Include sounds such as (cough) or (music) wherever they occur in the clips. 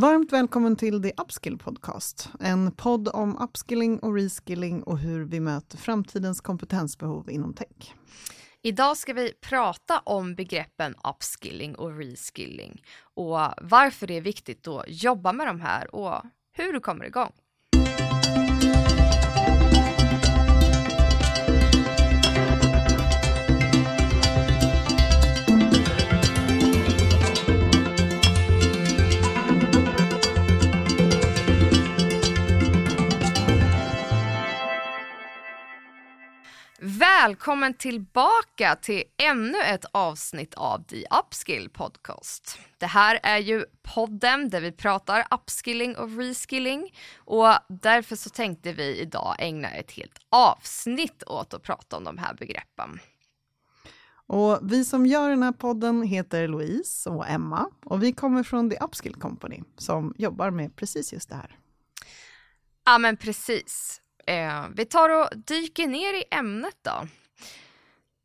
Varmt välkommen till The Upskill Podcast, en podd om upskilling och reskilling och hur vi möter framtidens kompetensbehov inom tech. Idag ska vi prata om begreppen upskilling och reskilling och varför det är viktigt att jobba med de här och hur du kommer igång. Välkommen tillbaka till ännu ett avsnitt av The Upskill Podcast. Det här är ju podden där vi pratar upskilling och reskilling och därför så tänkte vi idag ägna ett helt avsnitt åt att prata om de här begreppen. Och vi som gör den här podden heter Louise och Emma och vi kommer från The Upskill Company som jobbar med precis just det här. Ja men precis. Eh, vi tar och dyker ner i ämnet då.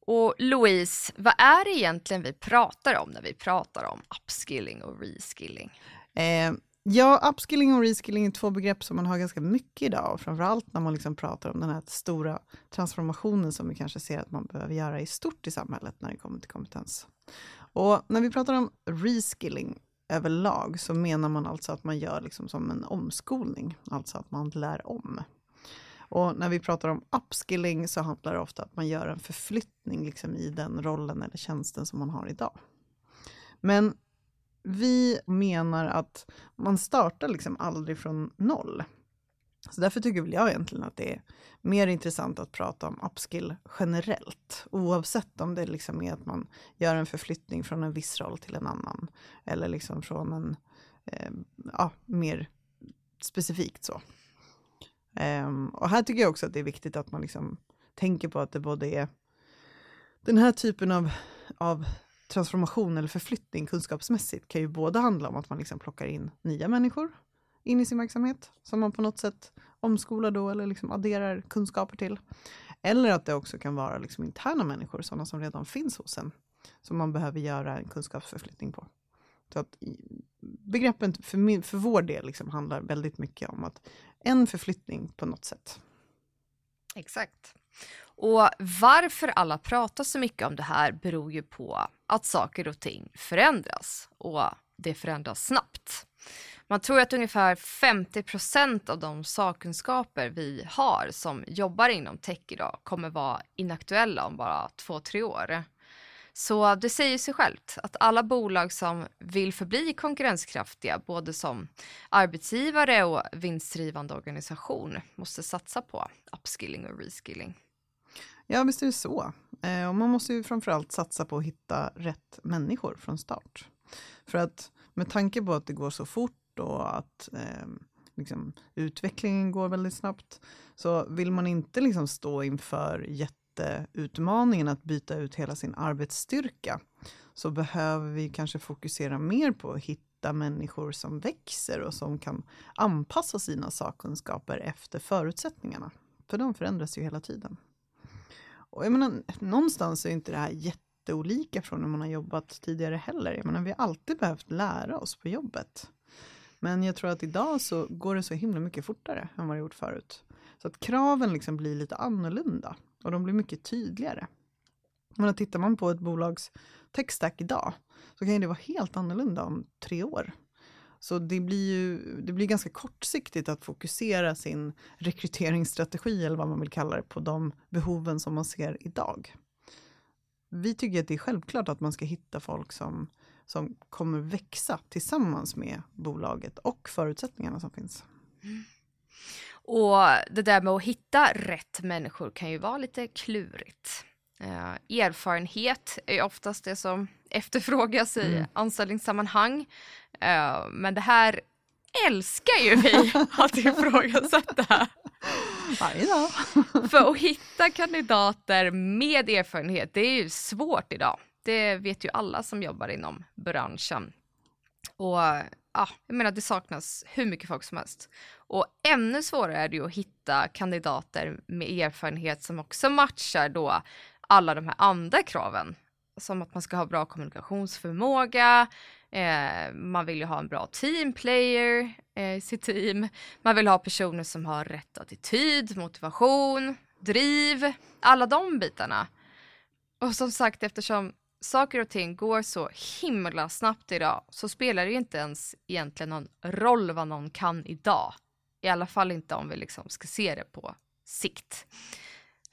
Och Louise, vad är det egentligen vi pratar om när vi pratar om upskilling och reskilling? Eh, ja, upskilling och reskilling är två begrepp som man har ganska mycket idag, framförallt när man liksom pratar om den här stora transformationen som vi kanske ser att man behöver göra i stort i samhället när det kommer till kompetens. Och när vi pratar om reskilling överlag så menar man alltså att man gör liksom som en omskolning, alltså att man lär om. Och när vi pratar om upskilling så handlar det ofta om att man gör en förflyttning liksom i den rollen eller tjänsten som man har idag. Men vi menar att man startar liksom aldrig från noll. Så därför tycker väl jag egentligen att det är mer intressant att prata om upskill generellt, oavsett om det liksom är att man gör en förflyttning från en viss roll till en annan, eller liksom från en, eh, ja, mer specifikt så. Um, och här tycker jag också att det är viktigt att man liksom tänker på att det både är den här typen av, av transformation eller förflyttning kunskapsmässigt kan ju både handla om att man liksom plockar in nya människor in i sin verksamhet som man på något sätt omskolar då eller liksom adderar kunskaper till. Eller att det också kan vara liksom interna människor, sådana som redan finns hos en, som man behöver göra en kunskapsförflyttning på. Så att begreppen för, min, för vår del liksom handlar väldigt mycket om att en förflyttning på något sätt. Exakt. Och varför alla pratar så mycket om det här beror ju på att saker och ting förändras och det förändras snabbt. Man tror att ungefär 50% av de sakkunskaper vi har som jobbar inom tech idag kommer vara inaktuella om bara två, tre år. Så det säger sig självt att alla bolag som vill förbli konkurrenskraftiga, både som arbetsgivare och vinstdrivande organisation, måste satsa på upskilling och reskilling. Ja, visst är det så. Eh, och man måste ju framförallt satsa på att hitta rätt människor från start. För att med tanke på att det går så fort och att eh, liksom, utvecklingen går väldigt snabbt, så vill man inte liksom stå inför jätte jätteutmaningen att byta ut hela sin arbetsstyrka så behöver vi kanske fokusera mer på att hitta människor som växer och som kan anpassa sina sakkunskaper efter förutsättningarna. För de förändras ju hela tiden. Och jag menar, någonstans är inte det här jätteolika från när man har jobbat tidigare heller. Jag menar, vi har alltid behövt lära oss på jobbet. Men jag tror att idag så går det så himla mycket fortare än vad det gjort förut. Så att kraven liksom blir lite annorlunda. Och de blir mycket tydligare. Men tittar man på ett bolags techstack idag så kan det vara helt annorlunda om tre år. Så det blir ju det blir ganska kortsiktigt att fokusera sin rekryteringsstrategi eller vad man vill kalla det på de behoven som man ser idag. Vi tycker att det är självklart att man ska hitta folk som, som kommer växa tillsammans med bolaget och förutsättningarna som finns. Mm. Och det där med att hitta rätt människor kan ju vara lite klurigt. Uh, erfarenhet är oftast det som efterfrågas i mm. anställningssammanhang. Uh, men det här älskar ju vi (laughs) att ifrågasätta. Varje dag. (laughs) För att hitta kandidater med erfarenhet, det är ju svårt idag. Det vet ju alla som jobbar inom branschen. Och ja, jag menar det saknas hur mycket folk som helst. Och ännu svårare är det ju att hitta kandidater med erfarenhet som också matchar då alla de här andra kraven. Som att man ska ha bra kommunikationsförmåga, Eh, man vill ju ha en bra teamplayer eh, i sitt team. Man vill ha personer som har rätt attityd, motivation, driv, alla de bitarna. Och som sagt, eftersom saker och ting går så himla snabbt idag så spelar det ju inte ens egentligen någon roll vad någon kan idag. I alla fall inte om vi liksom ska se det på sikt.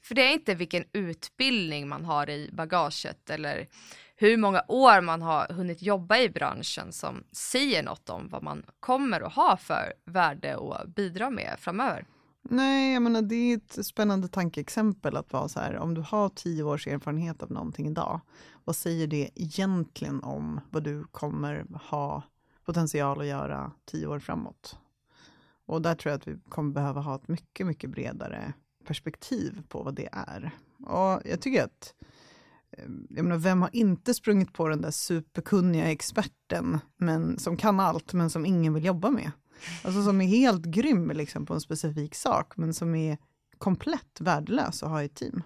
För det är inte vilken utbildning man har i bagaget eller hur många år man har hunnit jobba i branschen som säger något om vad man kommer att ha för värde och bidra med framöver. Nej, jag menar det är ett spännande tankeexempel att vara så här, om du har tio års erfarenhet av någonting idag, vad säger det egentligen om vad du kommer ha potential att göra tio år framåt? Och där tror jag att vi kommer behöva ha ett mycket, mycket bredare perspektiv på vad det är. Och jag tycker att, eh, jag menar, vem har inte sprungit på den där superkunniga experten, men som kan allt, men som ingen vill jobba med? Alltså som är helt grym liksom, på en specifik sak, men som är komplett värdelös att ha i ett team.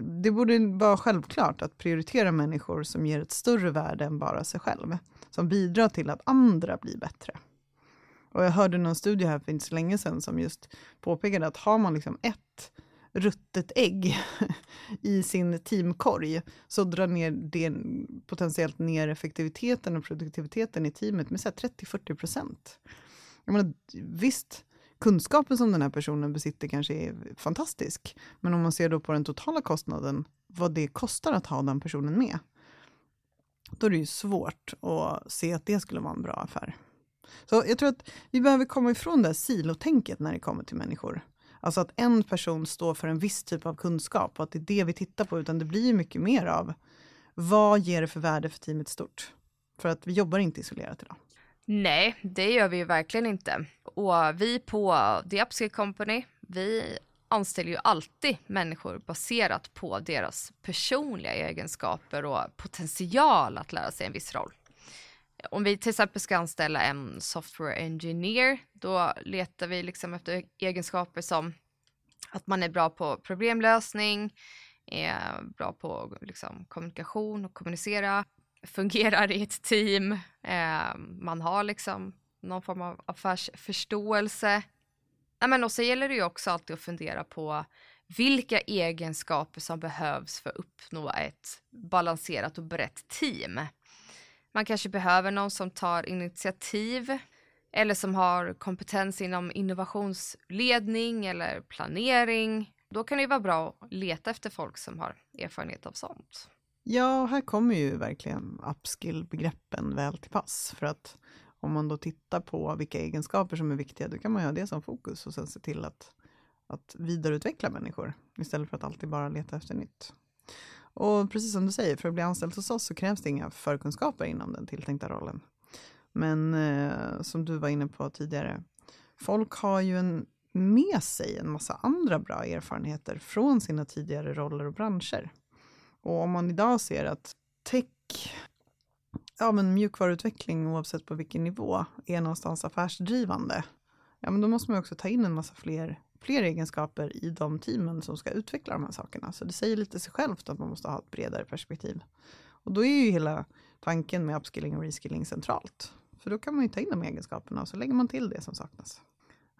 Det borde vara självklart att prioritera människor som ger ett större värde än bara sig själv, som bidrar till att andra blir bättre. Och jag hörde någon studie här för inte så länge sedan som just påpekade att har man liksom ett ruttet ägg (laughs) i sin teamkorg så drar ner det potentiellt ner effektiviteten och produktiviteten i teamet med 30-40 procent. Visst, kunskapen som den här personen besitter kanske är fantastisk, men om man ser då på den totala kostnaden, vad det kostar att ha den personen med, då är det ju svårt att se att det skulle vara en bra affär. Så jag tror att vi behöver komma ifrån det här silotänket när det kommer till människor. Alltså att en person står för en viss typ av kunskap och att det är det vi tittar på, utan det blir mycket mer av vad ger det för värde för teamet stort? För att vi jobbar inte isolerat idag. Nej, det gör vi ju verkligen inte. Och vi på The Upskill Company, vi anställer ju alltid människor baserat på deras personliga egenskaper och potential att lära sig en viss roll. Om vi till exempel ska anställa en software engineer, då letar vi liksom efter egenskaper som att man är bra på problemlösning, är bra på liksom, kommunikation och kommunicera, (laughs) fungerar i ett team, eh, man har liksom någon form av affärsförståelse. Ja, men och så gäller det ju också alltid att fundera på vilka egenskaper som behövs för att uppnå ett balanserat och brett team. Man kanske behöver någon som tar initiativ eller som har kompetens inom innovationsledning eller planering. Då kan det vara bra att leta efter folk som har erfarenhet av sånt. Ja, här kommer ju verkligen upskill-begreppen väl till pass. För att om man då tittar på vilka egenskaper som är viktiga, då kan man ha det som fokus och sen se till att, att vidareutveckla människor istället för att alltid bara leta efter nytt. Och precis som du säger, för att bli anställd hos oss så krävs det inga förkunskaper inom den tilltänkta rollen. Men eh, som du var inne på tidigare, folk har ju en, med sig en massa andra bra erfarenheter från sina tidigare roller och branscher. Och om man idag ser att tech, ja men mjukvaruutveckling oavsett på vilken nivå, är någonstans affärsdrivande, ja men då måste man också ta in en massa fler fler egenskaper i de teamen som ska utveckla de här sakerna. Så det säger lite sig självt att man måste ha ett bredare perspektiv. Och då är ju hela tanken med upskilling och reskilling centralt. För då kan man ju ta in de egenskaperna och så lägger man till det som saknas.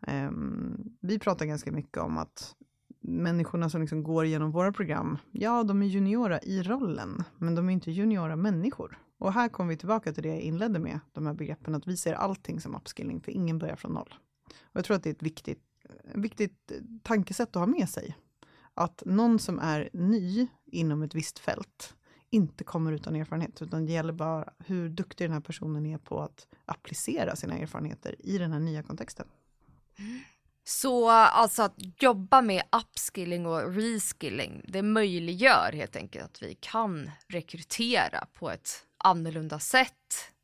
Um, vi pratar ganska mycket om att människorna som liksom går igenom våra program, ja, de är juniora i rollen, men de är inte juniora människor. Och här kommer vi tillbaka till det jag inledde med, de här begreppen, att vi ser allting som upskilling, för ingen börjar från noll. Och jag tror att det är ett viktigt viktigt eh, tankesätt att ha med sig. Att någon som är ny inom ett visst fält inte kommer utan erfarenhet, utan det gäller bara hur duktig den här personen är på att applicera sina erfarenheter i den här nya kontexten. Så alltså att jobba med upskilling och reskilling, det möjliggör helt enkelt att vi kan rekrytera på ett annorlunda sätt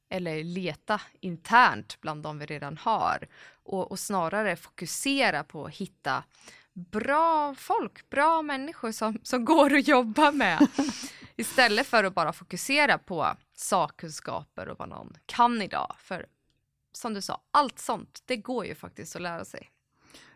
eller leta internt bland de vi redan har och, och snarare fokusera på att hitta bra folk, bra människor som, som går att jobba med. (laughs) Istället för att bara fokusera på sakkunskaper och vad någon kan idag. För som du sa, allt sånt, det går ju faktiskt att lära sig.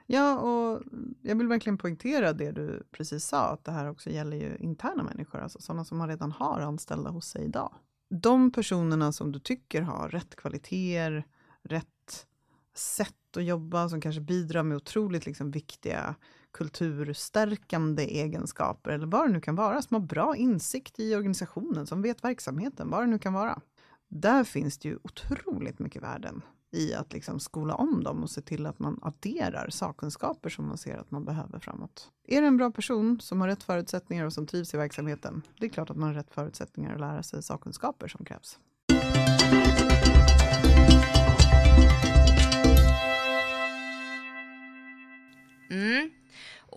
Ja, och jag vill verkligen poängtera det du precis sa, att det här också gäller ju interna människor, alltså sådana som man redan har anställda hos sig idag de personerna som du tycker har rätt kvaliteter, rätt sätt att jobba, som kanske bidrar med otroligt liksom viktiga kulturstärkande egenskaper, eller vad det nu kan vara, som har bra insikt i organisationen, som vet verksamheten, vad det nu kan vara. Där finns det ju otroligt mycket värden i att liksom skola om dem och se till att man adderar sakkunskaper som man ser att man behöver framåt. Är det en bra person som har rätt förutsättningar och som trivs i verksamheten, det är klart att man har rätt förutsättningar att lära sig sakkunskaper som krävs.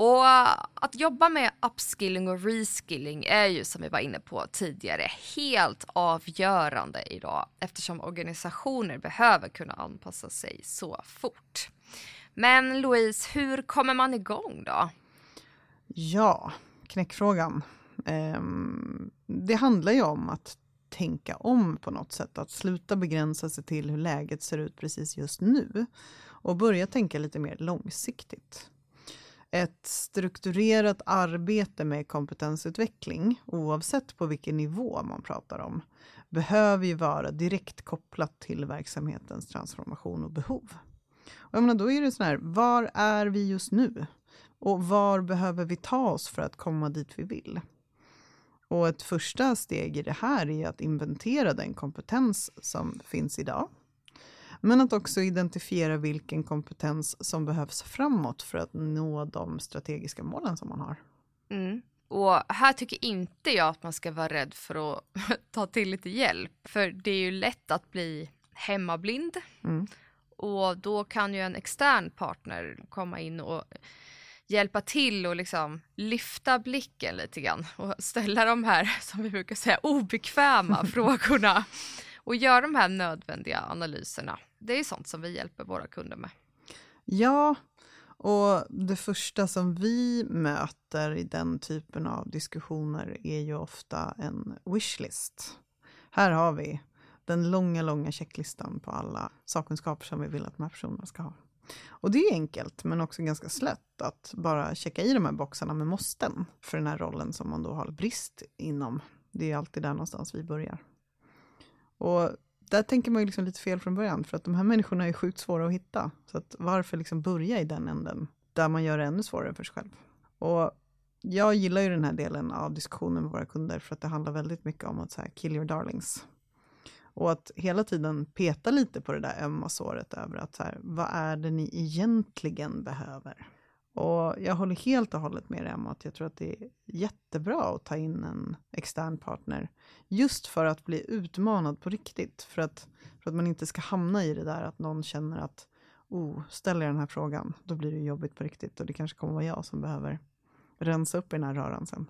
Och eh, att jobba med upskilling och reskilling är ju som vi var inne på tidigare helt avgörande idag eftersom organisationer behöver kunna anpassa sig så fort. Men Louise, hur kommer man igång då? Ja, knäckfrågan. Ehm, det handlar ju om att tänka om på något sätt, att sluta begränsa sig till hur läget ser ut precis just nu och börja tänka lite mer långsiktigt ett strukturerat arbete med kompetensutveckling, oavsett på vilken nivå man pratar om, behöver ju vara direkt kopplat till verksamhetens transformation och behov. Och jag menar, då är det så här, var är vi just nu? Och var behöver vi ta oss för att komma dit vi vill? Och ett första steg i det här är att inventera den kompetens som finns idag men att också identifiera vilken kompetens som behövs framåt för att nå de strategiska målen som man har. Mm. Och här tycker inte jag att man ska vara rädd för att (laughs) ta till lite hjälp. För det är ju lätt att bli hemmablind. Mm. Och då kan ju en extern partner komma in och hjälpa till och liksom lyfta blicken lite grann och (laughs) ställa de här, som vi brukar säga, obekväma (laughs) frågorna och göra de här nödvändiga analyserna det är sånt som vi hjälper våra kunder med. Ja, och det första som vi möter i den typen av diskussioner är ju ofta en wishlist. Här har vi den långa, långa checklistan på alla sakkunskaper som vi vill att de här personerna ska ha. Och det är enkelt, men också ganska slätt att bara checka i de här boxarna med måsten för den här rollen som man då har brist inom. Det är alltid där någonstans vi börjar. Och där tänker man ju liksom lite fel från början, för att de här människorna är sjukt svåra att hitta. Så att varför liksom börja i den änden, där man gör det ännu svårare för sig själv? Och jag gillar ju den här delen av diskussionen med våra kunder, för att det handlar väldigt mycket om att så här, kill your darlings. Och att hela tiden peta lite på det där ömma såret över att så här, vad är det ni egentligen behöver? Och jag håller helt och hållet med dig om att jag tror att det är jättebra att ta in en extern partner. Just för att bli utmanad på riktigt. För att, för att man inte ska hamna i det där att någon känner att oh, ställer jag den här frågan, då blir det jobbigt på riktigt och det kanske kommer vara jag som behöver rensa upp i den här röran sen.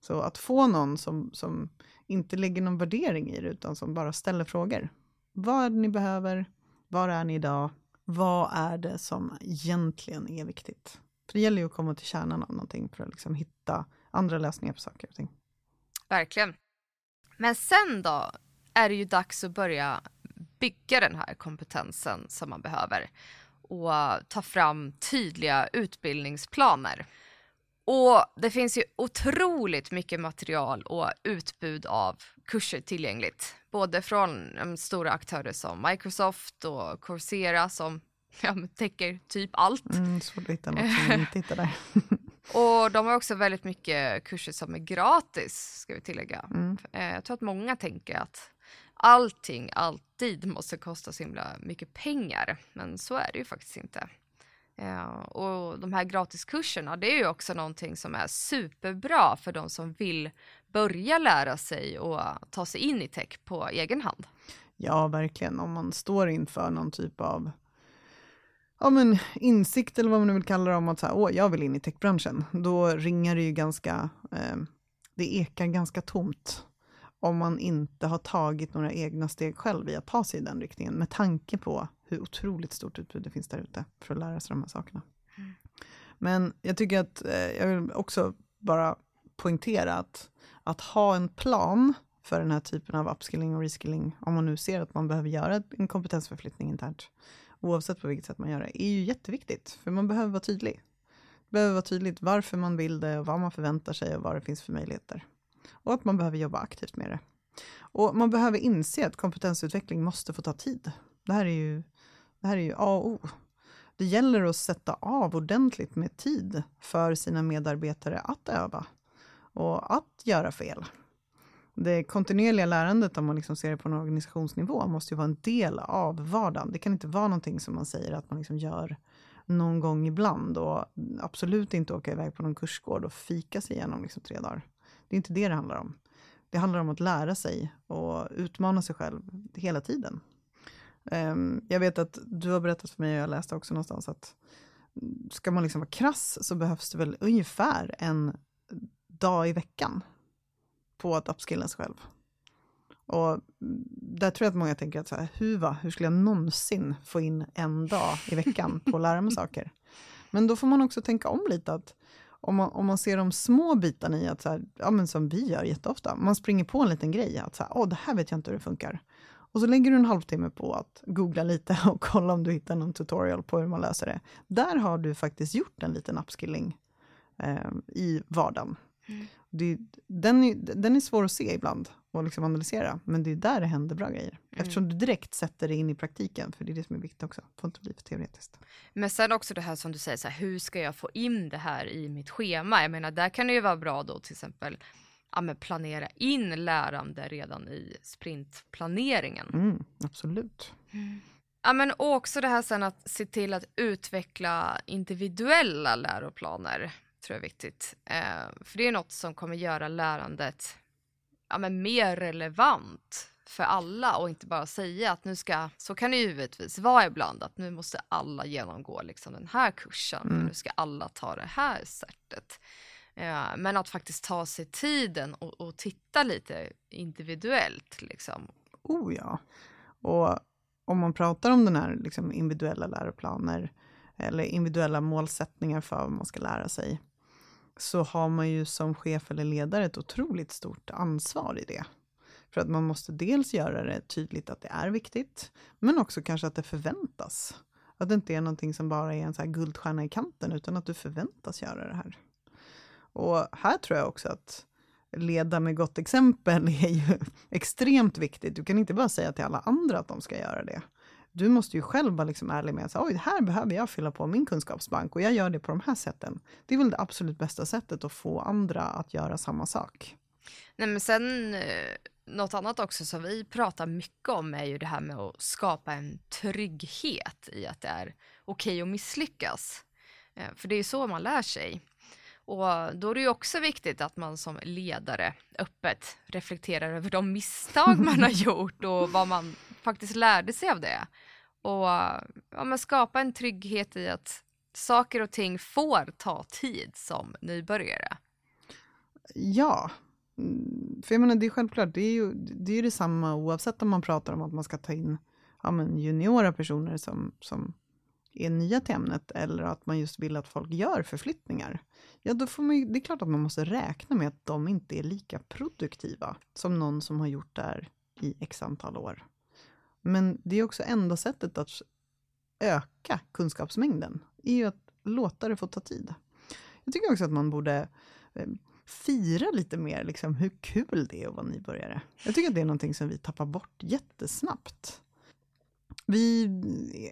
Så att få någon som, som inte lägger någon värdering i det, utan som bara ställer frågor. Vad är det ni behöver? Var är ni idag? Vad är det som egentligen är viktigt? För det gäller ju att komma till kärnan av någonting för att liksom hitta andra lösningar på saker och ting. Verkligen. Men sen då är det ju dags att börja bygga den här kompetensen som man behöver och ta fram tydliga utbildningsplaner. Och det finns ju otroligt mycket material och utbud av kurser tillgängligt. Både från um, stora aktörer som Microsoft och Coursera som ja, täcker typ allt. Mm, svårt att hitta något som inte hittar där. (laughs) och de har också väldigt mycket kurser som är gratis, ska vi tillägga. Mm. Eh, jag tror att många tänker att allting alltid måste kosta så himla mycket pengar, men så är det ju faktiskt inte. Ja, och de här gratiskurserna, det är ju också någonting som är superbra för de som vill börja lära sig och ta sig in i tech på egen hand. Ja, verkligen. Om man står inför någon typ av ja, men insikt eller vad man nu vill kalla det om att så här, Åh, jag vill in i techbranschen, då ringer det ju ganska, eh, det ekar ganska tomt om man inte har tagit några egna steg själv i att ta sig i den riktningen, med tanke på hur otroligt stort utbud det finns där ute för att lära sig de här sakerna. Mm. Men jag tycker att, eh, jag vill också bara poängtera att, att ha en plan för den här typen av upskilling och reskilling, om man nu ser att man behöver göra en kompetensförflyttning internt, oavsett på vilket sätt man gör det, är ju jätteviktigt, för man behöver vara tydlig. Det behöver vara tydligt varför man vill det, och vad man förväntar sig och vad det finns för möjligheter. Och att man behöver jobba aktivt med det. Och man behöver inse att kompetensutveckling måste få ta tid. Det här är ju, det här är ju A och O. Det gäller att sätta av ordentligt med tid för sina medarbetare att öva och att göra fel. Det kontinuerliga lärandet, om man liksom ser det på en organisationsnivå, måste ju vara en del av vardagen. Det kan inte vara någonting som man säger att man liksom gör någon gång ibland och absolut inte åka iväg på någon kursgård och fika sig igenom liksom tre dagar. Det är inte det det handlar om. Det handlar om att lära sig och utmana sig själv hela tiden. Um, jag vet att du har berättat för mig, och jag läste också någonstans, att ska man liksom vara krass så behövs det väl ungefär en dag i veckan på att upskilla sig själv. Och där tror jag att många tänker att så här, hur, va? hur skulle jag någonsin få in en dag i veckan på att lära mig saker? (laughs) Men då får man också tänka om lite, att om man, om man ser de små bitarna i att, så här, ja, men som vi gör jätteofta, man springer på en liten grej, att så här, Åh, det här vet jag inte hur det funkar. Och så lägger du en halvtimme på att googla lite (laughs) och kolla om du hittar någon tutorial på hur man löser det. Där har du faktiskt gjort en liten upskilling eh, i vardagen. Mm. Det, den, är, den är svår att se ibland och liksom analysera, men det är där det händer bra grejer. Mm. Eftersom du direkt sätter det in i praktiken, för det är det som är viktigt också. Får inte bli för teoretiskt. Men sen också det här som du säger, så här, hur ska jag få in det här i mitt schema? Jag menar, där kan det ju vara bra då till exempel ja, planera in lärande redan i sprintplaneringen. Mm, absolut. Mm. Ja, men också det här sen att se till att utveckla individuella läroplaner tror jag är viktigt. Eh, för det är något som kommer göra lärandet ja, men mer relevant för alla och inte bara säga att nu ska, så kan det givetvis vara ibland, att nu måste alla genomgå liksom den här kursen, mm. nu ska alla ta det här sättet. Eh, men att faktiskt ta sig tiden och, och titta lite individuellt. Liksom. Oh ja. Och om man pratar om den här liksom, individuella läroplaner eller individuella målsättningar för vad man ska lära sig, så har man ju som chef eller ledare ett otroligt stort ansvar i det. För att man måste dels göra det tydligt att det är viktigt, men också kanske att det förväntas. Att det inte är någonting som bara är en så här guldstjärna i kanten, utan att du förväntas göra det här. Och här tror jag också att leda med gott exempel (laughs) är ju extremt viktigt. Du kan inte bara säga till alla andra att de ska göra det. Du måste ju själv vara liksom ärlig med att oj, här behöver jag fylla på min kunskapsbank och jag gör det på de här sätten. Det är väl det absolut bästa sättet att få andra att göra samma sak. Nej, men sen eh, något annat också som vi pratar mycket om är ju det här med att skapa en trygghet i att det är okej okay att misslyckas. Eh, för det är så man lär sig. Och då är det ju också viktigt att man som ledare öppet reflekterar över de misstag man har (laughs) gjort och vad man faktiskt lärde sig av det. Och ja, men skapa en trygghet i att saker och ting får ta tid som nybörjare. Ja, mm, för jag menar det är självklart, det är ju det är detsamma oavsett om man pratar om att man ska ta in ja, men juniora personer som, som är nya till ämnet eller att man just vill att folk gör förflyttningar. Ja, då får man ju, det är klart att man måste räkna med att de inte är lika produktiva som någon som har gjort det här i x antal år. Men det är också enda sättet att öka kunskapsmängden, är ju att låta det få ta tid. Jag tycker också att man borde eh, fira lite mer liksom, hur kul det är att vara nybörjare. Jag tycker att det är någonting som vi tappar bort jättesnabbt vi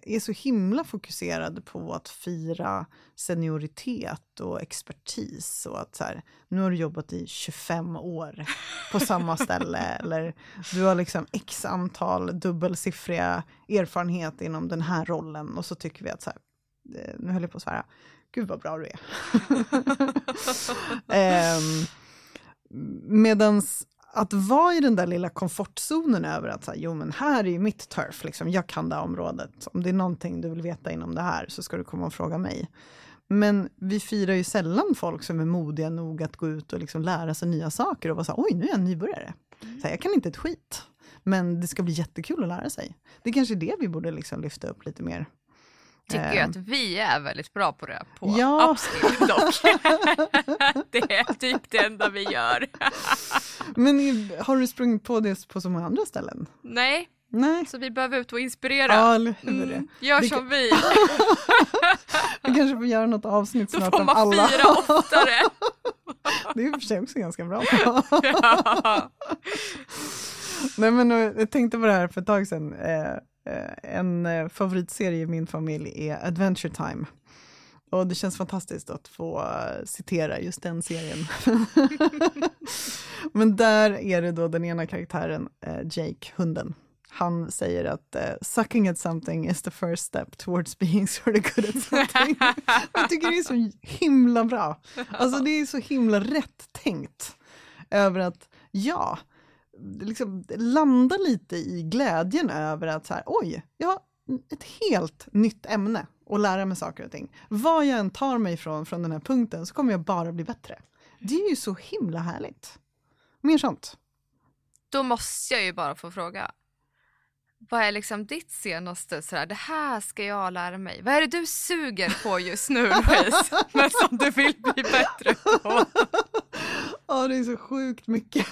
är så himla fokuserade på att fira senioritet och expertis och att så här, nu har du jobbat i 25 år på samma ställe (laughs) eller du har liksom x antal dubbelsiffriga erfarenhet inom den här rollen och så tycker vi att så här, eh, nu höll jag på att svära, gud vad bra du är. um, (laughs) medans att vara i den där lilla komfortzonen över att säga, jo men här är ju mitt turf, liksom, jag kan det här området. Om det är någonting du vill veta inom det här så ska du komma och fråga mig. Men vi firar ju sällan folk som är modiga nog att gå ut och liksom lära sig nya saker och vara så oj nu är jag nybörjare. Så här, jag kan inte ett skit. Men det ska bli jättekul att lära sig. Det är kanske är det vi borde liksom lyfta upp lite mer tycker ju att ehm. vi är väldigt bra på det, på ja. upskill dock. (laughs) (laughs) det är typ det enda vi gör. (laughs) Men har du sprungit på det på så många andra ställen? Nej. Nej. Så vi behöver ut och inspirera. Ja, eller hur mm, gör det som vi. vi kanske får göra något avsnitt snart om alla. Då får man fira oftare. det är i och för sig också ganska bra. ja. Nej, men jag tänkte på det här för ett tag sedan. Eh, en favoritserie i min familj är Adventure Time. Och det känns fantastiskt att få citera just den serien. (laughs) Men där är det då den ena karaktären, Jake, hunden, han säger att sucking at something is the first step towards being sort of good at something. (laughs) jag tycker det är så himla bra. Alltså det är så himla rätt tänkt. Över att, ja, liksom landa lite i glädjen över att så här, oj, jag har ett helt nytt ämne och lära mig saker och ting. Vad jag än tar mig ifrån från den här punkten så kommer jag bara bli bättre. Det är ju så himla härligt. Mer sånt. Då måste jag ju bara få fråga, vad är liksom ditt senaste sådär, det här ska jag lära mig. Vad är det du suger på just nu (laughs) Louise, men som du vill bli bättre på? Ja, det är så sjukt mycket.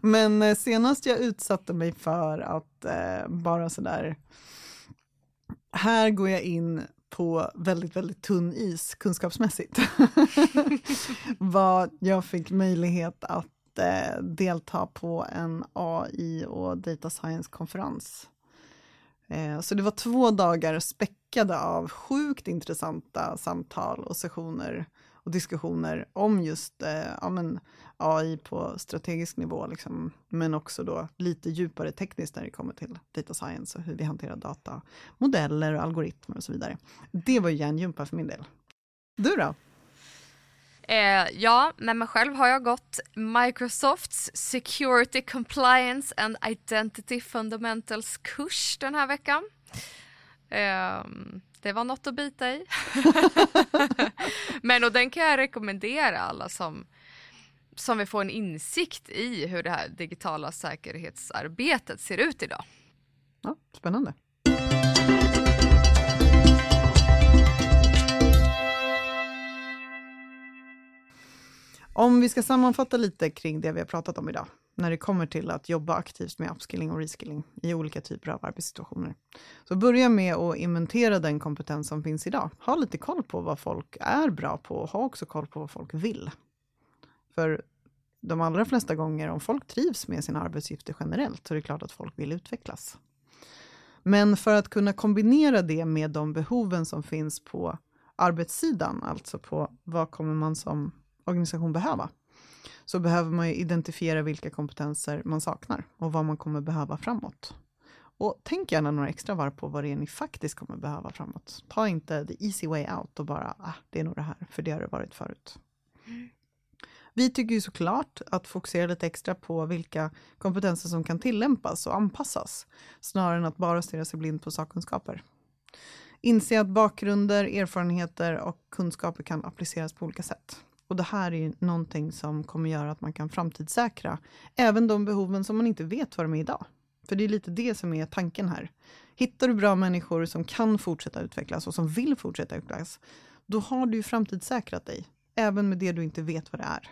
men eh, senast jag utsatte mig för att eh, bara sådär, här går jag in på väldigt, väldigt tunn is kunskapsmässigt. (laughs) Vad jag fick möjlighet att eh, delta på en AI och data science-konferens. Eh, så det var två dagar späckade av sjukt intressanta samtal och sessioner och diskussioner om just eh, ja, men AI på strategisk nivå, liksom, men också då lite djupare tekniskt när det kommer till data science och hur vi hanterar data, modeller och algoritmer och så vidare. Det var ju hjärngympa för min del. Du då? Eh, ja, med mig själv har jag gått Microsofts Security Compliance and Identity Fundamentals kurs den här veckan. Ehm, det var något att bita i. Men och den kan jag rekommendera alla som, som vill få en insikt i hur det här digitala säkerhetsarbetet ser ut idag. Ja, spännande. Om vi ska sammanfatta lite kring det vi har pratat om idag, när det kommer till att jobba aktivt med upskilling och reskilling i olika typer av arbetssituationer. Så börja med att inventera den kompetens som finns idag. Ha lite koll på vad folk är bra på och ha också koll på vad folk vill. För de allra flesta gånger, om folk trivs med sina arbetsuppgifter generellt, så är det klart att folk vill utvecklas. Men för att kunna kombinera det med de behoven som finns på arbetssidan, alltså på vad kommer man som organisation behöva, så behöver man identifiera vilka kompetenser man saknar och vad man kommer behöva framåt. Och tänk gärna några extra varv på vad det är ni faktiskt kommer behöva framåt. Ta inte the easy way out och bara, ah, det är nog det här, för det har det varit förut. Vi tycker ju såklart att fokusera lite extra på vilka kompetenser som kan tillämpas och anpassas, snarare än att bara stirra sig blind på sakkunskaper. Inse att bakgrunder, erfarenheter och kunskaper kan appliceras på olika sätt. Och det här är någonting som kommer göra att man kan framtidssäkra även de behoven som man inte vet vad de är idag. För det är lite det som är tanken här. Hittar du bra människor som kan fortsätta utvecklas och som vill fortsätta utvecklas, då har du ju framtidssäkrat dig, även med det du inte vet vad det är.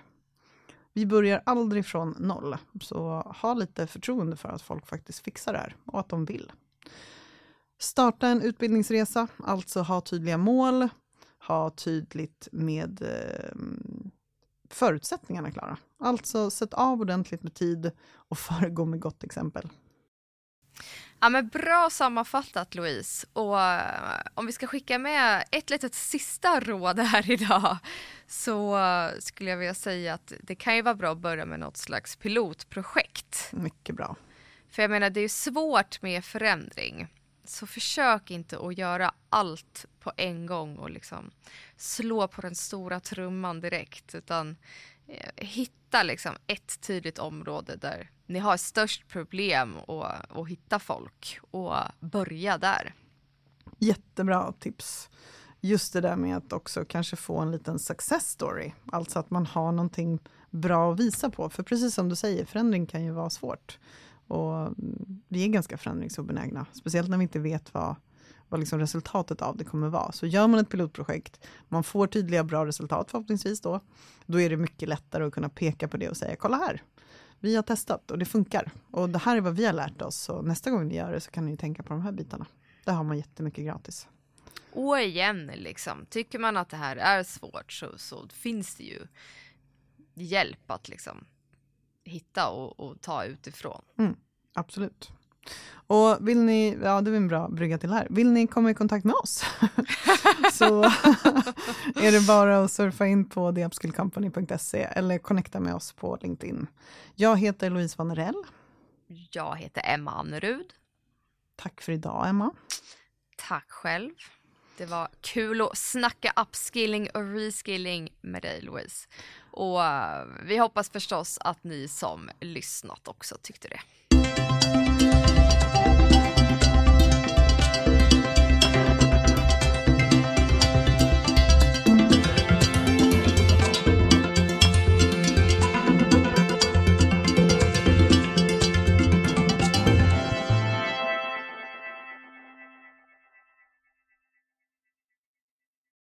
Vi börjar aldrig från noll, så ha lite förtroende för att folk faktiskt fixar det här och att de vill. Starta en utbildningsresa, alltså ha tydliga mål, ha tydligt med eh, förutsättningarna klara. Alltså sätt av ordentligt med tid och (laughs) föregå med gott exempel. Ja, men bra sammanfattat Louise. Och uh, om vi ska skicka med ett litet sista råd här (laughs) idag så skulle jag vilja säga att det kan ju vara bra att börja med något slags pilotprojekt. Mycket bra. För jag menar, det är svårt med förändring. Så försök inte att göra allt på en gång och liksom slå på den stora trumman direkt, utan eh, hitta liksom ett tydligt område där ni har störst problem och, och hitta folk och börja där. Jättebra tips. Just det där med att också kanske få en liten success story, alltså att man har någonting bra att visa på. För precis som du säger, förändring kan ju vara svårt. Och mm, vi är ganska förändringsobenägna, speciellt när vi inte vet vad, vad liksom resultatet av det kommer vara. Så gör man ett pilotprojekt, man får tydliga bra resultat förhoppningsvis då, då är det mycket lättare att kunna peka på det och säga, kolla här, vi har testat och det funkar. Och det här är vad vi har lärt oss, så nästa gång ni gör det så kan ni tänka på de här bitarna. Där har man jättemycket gratis. Och igen, liksom, tycker man att det här är svårt så, så finns det ju hjälp att liksom hitta och, och ta utifrån. Mm, absolut. Och vill ni, ja det är en bra brygga till här, vill ni komma i kontakt med oss (laughs) så är det bara att surfa in på theupskillcompany.se eller connecta med oss på LinkedIn. Jag heter Louise Vanerell. Jag heter Emma Annerud. Tack för idag Emma. Tack själv. Det var kul att snacka upskilling och reskilling med dig Louise. Och vi hoppas förstås att ni som lyssnat också tyckte det. Bye.